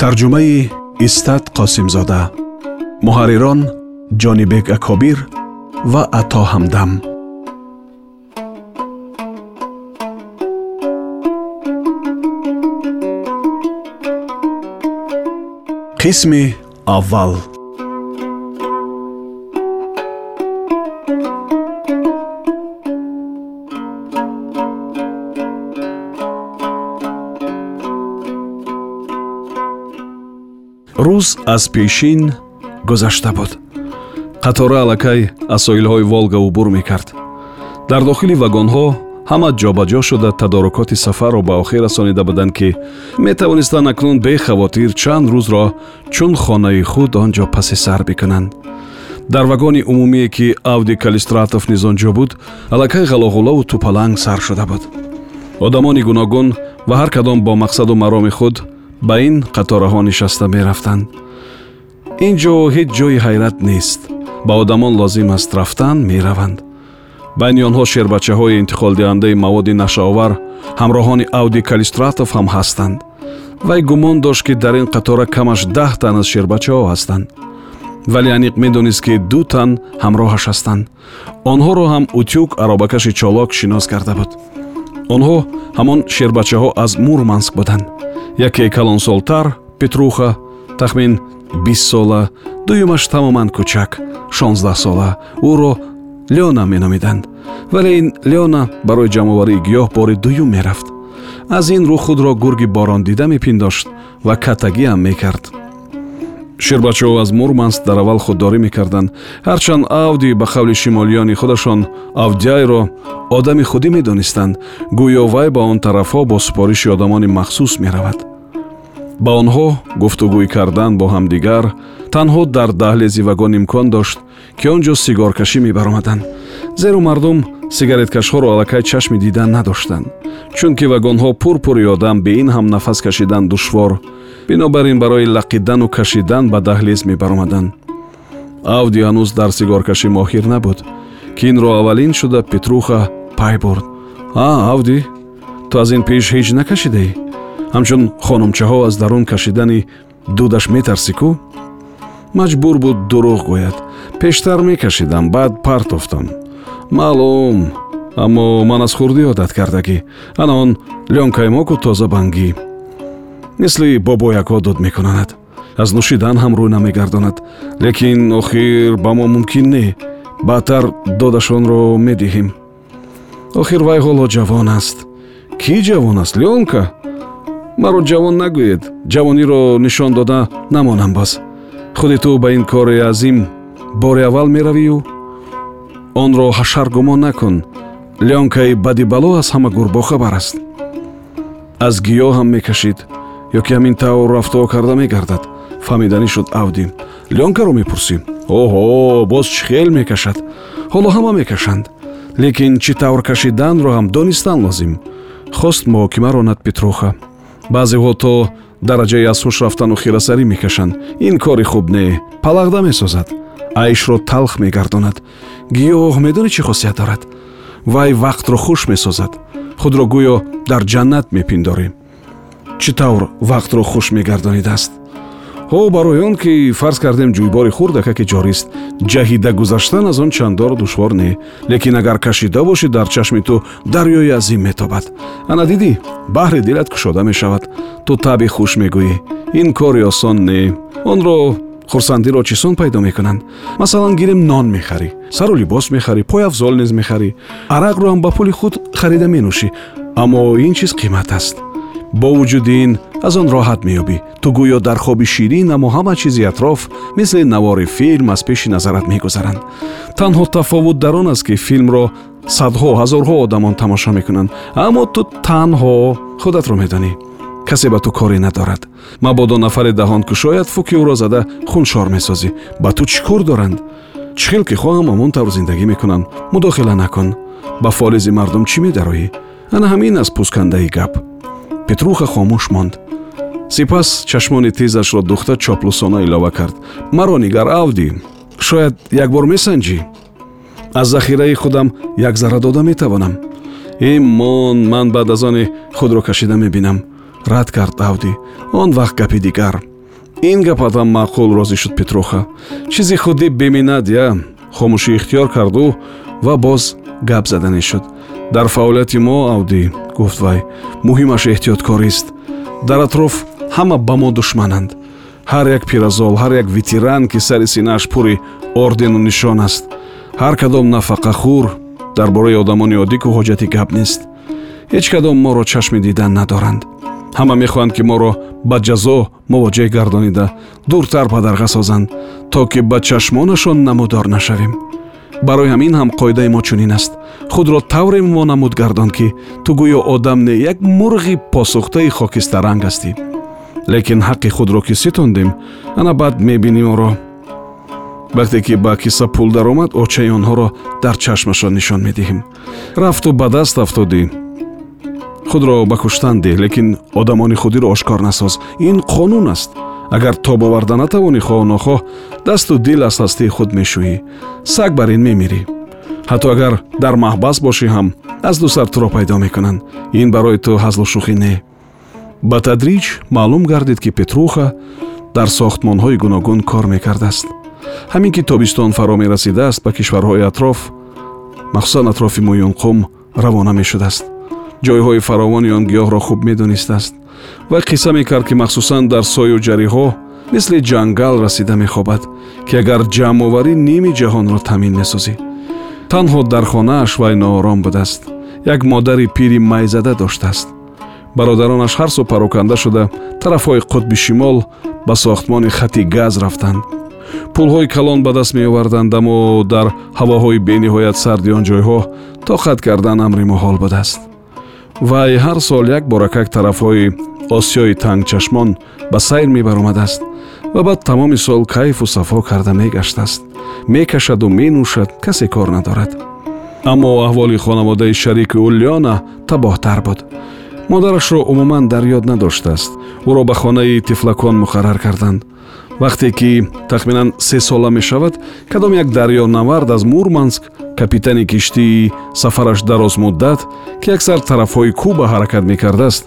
Тарҷумаи истат қосимзода. Муҳаррирон ҷонибек акобир ва ато ҳамдам. Қисми аввал рӯз аз пешин гузашта буд. Қатора аллакай аз соҳилҳои волга убур мекард. Дар дохили вагонҳо ҳама ҷобаҷо шуда тадорукоти сафарро ба охир расонида буданд ки метавонистанд акнун бехавотир чанд рӯзро чун хонаи худ он ҷо паси сар бикунанд. Дар вагони умумие ки авди калистратов низ он ҷо буд аллакай ғалоғулаву тупаланг сар шуда буд. Одамони гуногун ва ҳар кадом бо мақсаду мароми худ ба ин қатораҳо нишаста мерафтанд ин ҷо ҳеҷ ҷои ҳайрат нест. Ба одамон лозим аст рафтан мераванд. Байни онҳо шербачаҳои интиқолдиҳандаи маводи нашаовар ҳамроҳони ауди калистратов ҳам ҳастанд. Вай гумон дошт ки дар ин қатора камаш даҳ тан аз шербачаҳо ҳастанд. Вале аниқ медонист ки ду тан ҳамроҳаш ҳастанд. Онҳоро ҳам утюг аробакаши чолок шинос карда буд. Онҳо ҳамон шербачаҳо аз мурманск буданд яке калонсолтар петруха тахмин бист сола дуюмаш тамоман кӯчак шонздаҳсола ӯро леона меномиданд. Вале ин леона барои ҷамъоварии гиёҳ бори дуюм мерафт. Аз ин рӯ худро гурги борондида мепиндошт ва катагиам мекард ширбачаҳо аз мурманск дар аввал худдорӣ мекарданд. ҳарчанд авди ба қавли шимолиёни худашон авдяйро одами худӣ медонистанд. гӯё вай ба он тарафҳо бо супориши одамони махсус меравад. ба онҳо гуфтугӯй кардан бо ҳамдигар танҳо дар даҳлези вагон имкон дошт ки он ҷо сигоркашӣ мебаромаданд. зеро мардум сигареткашҳоро аллакай чашми дидан надоштанд. чунки вагонҳо пурпури одам бе ин ҳам нафас кашидан душвор бинобар ин барои лақидану кашидан ба даҳлез мебаромаданд авди ҳанӯз дар сигоркашӣ моҳир набуд ки инро аввалин шуда петруха пай бурд. А авди ту аз ин пеш ҳеҷ накашидаӣ? Ҳамчун хонумчаҳо аз дарун кашидани дудаш метарсӣ кӯ маҷбур буд дурӯғ гӯяд. Пештар мекашидам баъд партофтам маълум аммо ман аз хурдӣ одат кардагӣ ана он лёнкаи мисли бобоякҳо дуд мекунанад. Аз нӯшидан ҳам рӯй намегардонад. Лекин охир ба мо мумкин не. Баъдтар додашонро медиҳем. Охир вай ҳоло ҷавон аст. Кӣ ҷавон аст лёнка маро ҷавон нагӯед. Ҷавониро нишон дода намонам боз. Худи ту ба ин кори азим бори аввал меравию онро ҳашар гумон накун. Лёнкаи бади бало аз ҳама гур бохабар аст. Аз гиёҳ ҳам мекашид ё ки ҳамин тавр рафтор карда мегардад. Фаҳмиданӣ шуд авдим лёнкаро мепурсӣ. Оҳо боз чӣ хел мекашад. Ҳоло ҳама мекашанд. Лекин чӣ тавр кашиданро ҳам донистан лозим. Хост муҳокима ронад петруха баъзеҳо то дараҷаи аз ҳуш рафтану хирасарӣ мекашанд. Ин кори хуб не. Палағда месозад. Айшро талх мегардонад. Гиёҳ медонӣ чӣ хосият дорад? Вай вақтро хуш месозад. Худро гӯё дар ҷаннат мепиндорем чӣ тавр вақтро хуш мегардонидааст? Ҳо барои он ки фарз кардем ҷӯйбори хурдака ки ҷорист ҷаҳида гузаштан аз он чандор душвор не лекин агар кашида бошӣ дар чашми ту дарёи азим метобад. Ана дидӣ баҳри дилат кушода мешавад. Ту таби хуш мегӯӣ. Ин кори осон не. Онро хурсандиро чӣ сон пайдо мекунанд? Масалан гирем нон мехарӣ сару либос мехарӣ пойафзол низ мехарӣ. Арақро ҳам ба пули худ харида менӯшӣ. Аммо ин чиз қимат аст бо вуҷуди ин аз он роҳат меёбӣ. Ту гӯё дар хоби ширин аммо ҳама чизи атроф мисли навори филм аз пеши назарат мегузаранд. Танҳо тафовут дар он аст ки филмро садҳо ҳазорҳо одамон тамошо мекунанд. Аммо ту танҳо худатро медонӣ. Касе ба ту коре надорад. Мабодо нафаре даҳонкушояд фуки ӯро зада хуншор месозӣ. Ба ту чӣ кор доранд? Чӣ хел ки хоҳам ҳамон тавр зиндагӣ мекунанд? Мудохила накун. Ба фолизи мардум чӣ медароӣ? Ана ҳамин аст пӯскандаи гап петруха хомӯш монд. Сипас чашмони тезашро духта чоплусона илова кард. Маро нигар авдӣ шояд як бор месанҷӣ. Аз захираи худам як зара дода метавонам. Имон ман баъд аз оне худро кашида мебинам. Рад кард авдӣ он вақт гапи дигар. Ин гапатам маъқул розӣ шуд петруха. Чизи худӣ беминад я хомӯшӣ ихтиёр карду ва боз гап задане шуд дар фаъолияти мо авдӣ гуфт вай муҳимаш эҳтиёткорист. Дар атроф ҳама ба мо душмананд. Ҳар як пиразол ҳар як ветеран ки сари синааш пури ордену нишон аст. Ҳар кадом нафақахӯр дар бораи одамони оддӣ ку ҳоҷати гап нест. Ҳеҷ кадом моро чашми дидан надоранд. Ҳама мехоҳанд ки моро ба ҷазо мувоҷеҳ гардонида дуртар падарға созанд то ки ба чашмонашон намудор нашавем барои ҳамин ҳам қоидаи мо чунин аст. Худро тавре монамуд гардон ки ту гӯё одам не як мурғи посухтаи хокистаранг ҳастӣ лекин ҳаққи худро ки ситондем ана баъд мебинӣ моро вақте ки ба киса пул даромад очаи онҳоро дар чашмашон нишон медиҳем. Рафту ба даст афтодӣ худро ба куштан деҳ лекин одамони худиро ошкор насоз. Ин қонун аст агар тоб оварда натавонӣ хоҳ нохоҳ дасту дил аз ҳастии худ мешӯӣ саг бар ин мемирӣ. Ҳатто агар дар маҳбас бошӣ ҳам аз ду сар туро пайдо мекунанд. Ин барои ту ҳазлу шӯхӣ не. Ба тадриҷ маълум гардид ки петруха дар сохтмонҳои гуногун кор мекардааст. Ҳамин ки тобистон фаро мерасидааст ба кишварҳои атроф махсусан атрофи муюнқум равона мешудааст. Ҷойҳои фаровони он гиёҳро хуб медонистааст ва қисса мекард ки махсусан дар сою ҷариҳо мисли ҷангал расида мехобад ки агар ҷамъоварӣ ними ҷаҳонро таъмин месозӣ. Танҳо дар хонааш вай ноором будааст. Як модари пири майзада доштааст. Бародаронаш ҳар су пароканда шуда тарафҳои қутби шимол ба сохтмони хати газ рафтанд. Пулҳои калон ба даст меоварданд аммо дар ҳавоҳои бениҳоят сарди он ҷойҳо тоқат кардан амри муҳол будааст вай ҳар сол як боракак тарафҳои осиёи тангчашмон ба сайр мебаромадааст ва баъд тамоми сол кайфу сафо карда мегаштааст. Мекашаду менӯшад касе кор надорад. Аммо аҳволи хонаводаи шарики ӯ леона табоҳтар буд. Модарашро умуман дар ёд надоштааст. Ӯро ба хонаи тифлакон муқаррар карданд вақте ки тахминан се сола мешавад кадом як дарёнавард аз мурманск капитани киштии сафараш дарозмуддат ки аксар тарафҳои куба ҳаракат мекардааст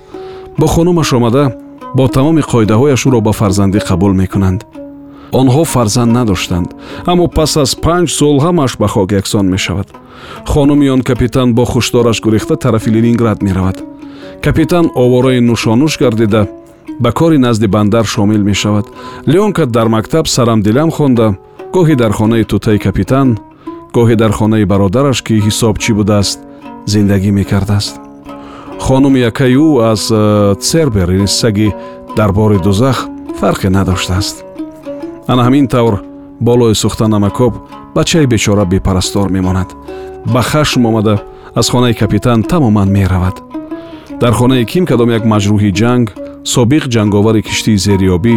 бо хонумаш омада бо тамоми қоидаҳояш ӯро ба фарзандӣ қабул мекунанд. Онҳо фарзанд надоштанд аммо пас аз панҷ сол ҳамааш ба хок яксон мешавад. Хонуми он капитан бо хушдораш гурехта тарафи ленинград меравад. Капитан овораи нушонуш гардида ба кори назди бандар шомил мешавад. Леонка дар мактаб сарамдилам хонда. Гоҳе дар хонаи тутаи капитан гоҳе дар хонаи бародараш ки ҳисобчӣ будааст зиндагӣ мекардааст. Хонуми якаи ӯ аз э, цербер ин саги дарбори дузах фарқе надоштааст. Ана ҳамин тавр болои сӯхта намакоб бачаи бечора бепарастор мемонад. Ба хашм омада аз хонаи капитан тамоман меравад. Дар хонаи ким кадом як маҷрӯҳи ҷанг собиқ ҷанговари киштии зериёбӣ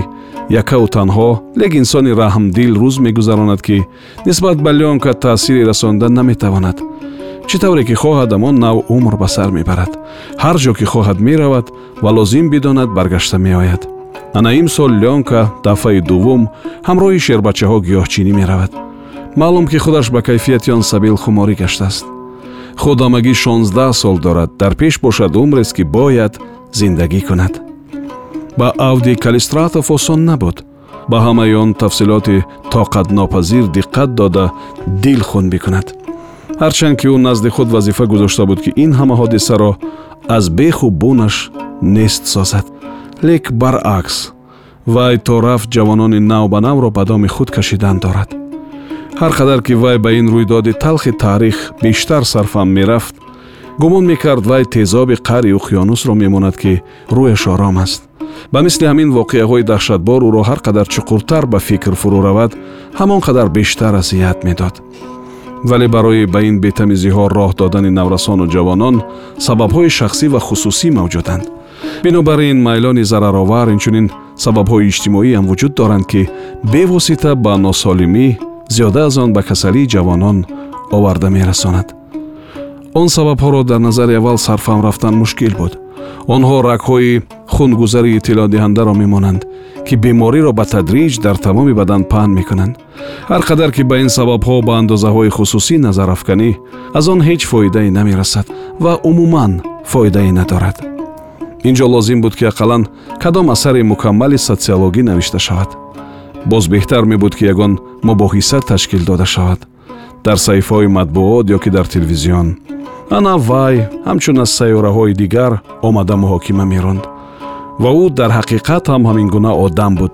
якаву танҳо лек инсони раҳмдил рӯз мегузаронад ки нисбат ба леонка таъсире расонида наметавонад. Чӣ тавре ки хоҳад амон нав умр ба сар мебарад. Ҳар ҷо ки хоҳад меравад ва лозим бидонад баргашта меояд. Ана имсол леонка дафъаи дуввум ҳамроҳи шербачаҳо гиёҳчинӣ меравад. Маълум ки худаш ба кайфияти он сабил хуморӣ гаштааст. Худ ҳамагӣ шонздаҳ сол дорад. Дар пеш бошад умрест ки бояд зиндагӣ кунад ба авди калистратов осон набуд. Ба ҳамаи он тафсилоти тоқатнопазир диққат дода дил хун бикунад. Ҳарчанд ки ӯ назди худ вазифа гузошта буд ки ин ҳама ҳодисаро аз беху бунаш нест созад. Лек баръакс вай то рафт ҷавонони нав ба навро ба доми худ кашидан дорад. Ҳар қадар ки вай ба ин рӯйдоди талхи таърих бештар сарфам мерафт гумон мекард вай тезоби қаъри уқёнусро мемонад ки рӯяш ором аст ба мисли ҳамин воқеаҳои даҳшатбор ӯро ҳар қадар чуқуртар ба фикр фурӯ равад ҳамон қадар бештар азият медод. Вале барои ба ин бетамизиҳо роҳ додани наврасону ҷавонон сабабҳои шахсӣ ва хусусӣ мавҷуданд. Бинобар ин майлони зараровар инчунин сабабҳои иҷтимоӣ ҳам вуҷуд доранд ки бевосита ба носолимӣ зиёда аз он ба касалии ҷавонон оварда мерасонад он сабабҳоро дар назари аввал сарфаҳм рафтан мушкил буд. Онҳо рагҳои хунгузари иттилоъдиҳандаро мемонанд ки бемориро ба тадриҷ дар тамоми бадан паҳн мекунанд. Ҳар қадар ки ба ин сабабҳо ба андозаҳои хусусӣ назар афканӣ аз он ҳеҷ фоидае намерасад ва умуман фоидае надорад. Ин ҷо лозим буд ки ақаллан кадом асари мукаммали социологӣ навишта шавад. Боз беҳтар мебуд ки ягон мубоҳиса ташкил дода шавад. Дар саҳифаҳои матбуот ё ки дар телевизион ана вай ҳамчун аз сайёраҳои дигар омада муҳокима меронд ва ӯ дар ҳақиқат ҳам ҳамин гуна одам буд.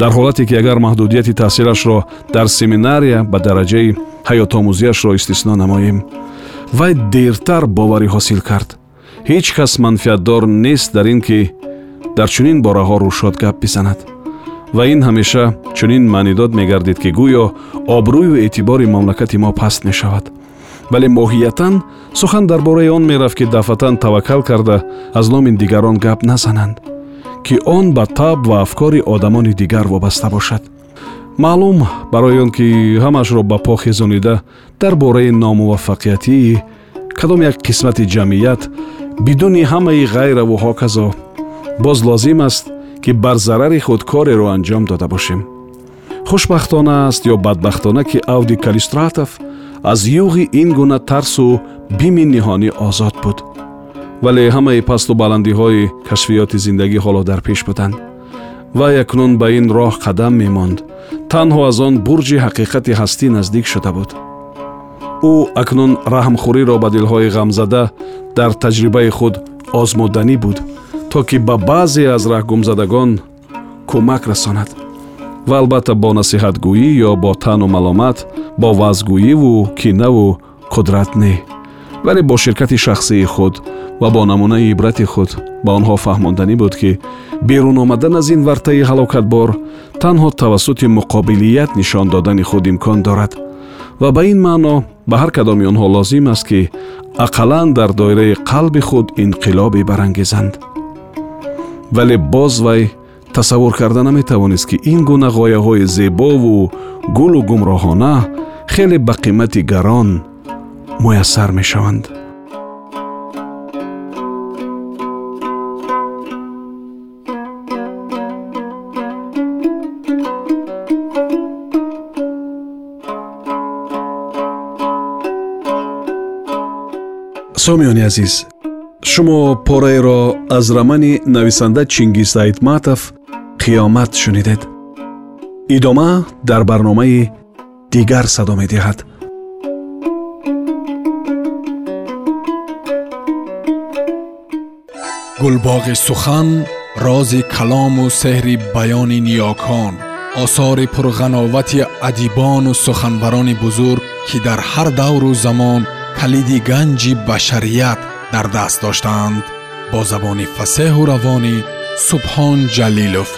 Дар ҳолате ки агар маҳдудияти таҳсилашро дар семинария ба дараҷаи ҳаётомӯзиашро истисно намоем вай дертар боварӣ ҳосил кард. Ҳеҷ кас манфиатдор нест дар ин ки дар чунин бораҳо рӯшод гап бизанад. Ва ин ҳамеша чунин маънидод мегардид ки гӯё обрӯю эътибори мамлакати мо паст мешавад вале моҳиятан сухан дар бораи он мерафт ки дафъатан таваккал карда аз номи дигарон гап назананд ки он ба таб ва афкори одамони дигар вобаста бошад. Маълум барои он ки ҳамаашро ба по хезонида дар бораи номуваффақиятии кадом як қисмати ҷамъият бидуни ҳамаи ғайраву ҳоказо боз лозим аст ки бар зарари худ кореро анҷом дода бошем. Хушбахтона аст ё бадбахтона ки авди калистратов аз юғи ин гуна тарсу бими ниҳонӣ озод буд. Вале ҳамаи пасту баландиҳои кашфиёти зиндагӣ ҳоло дар пеш буданд. Вай акнун ба ин роҳ қадам мемонд. Танҳо аз он бурҷи ҳақиқати ҳастӣ наздик шуда буд. Ӯ акнун раҳмхӯриро ба дилҳои ғамзада дар таҷрибаи худ озмуданӣ буд то ки ба баъзе аз раҳгумзадагон кӯмак расонад ва албатта бо насиҳатгӯӣ ё бо таъну маломат бо вазгӯиву кинаву қудрат не. Вале бо ширкати шахсии худ ва бо намунаи ибрати худ ба онҳо фаҳмонданӣ буд ки берун омадан аз ин вартаи ҳалокатбор танҳо тавассути муқобилият нишон додани худ имкон дорад. Ва ба ин маъно ба ҳар кадоми онҳо лозим аст ки ақаллан дар доираи қалби худ инқилобе барангезанд. Вале боз вай тасаввур карда наметавонист ки ин гуна ғояҳои зебову гулу гумроҳона хеле ба қимати гарон муяссар мешаванд. Сомиёни азиз шумо пораеро аз рамани нависанда чингиз айтматов қиёмат шунидед идома дар барномаи дигар садо медиҳад гулбоғи сухан рози калому сеҳри баёни ниёкон осори пурғановати адибону суханбарони бузург ки дар ҳар давру замон калиди ганҷи башарият дар даст доштаанд бо забони фасеҳу равонӣ субҳон ҷалилов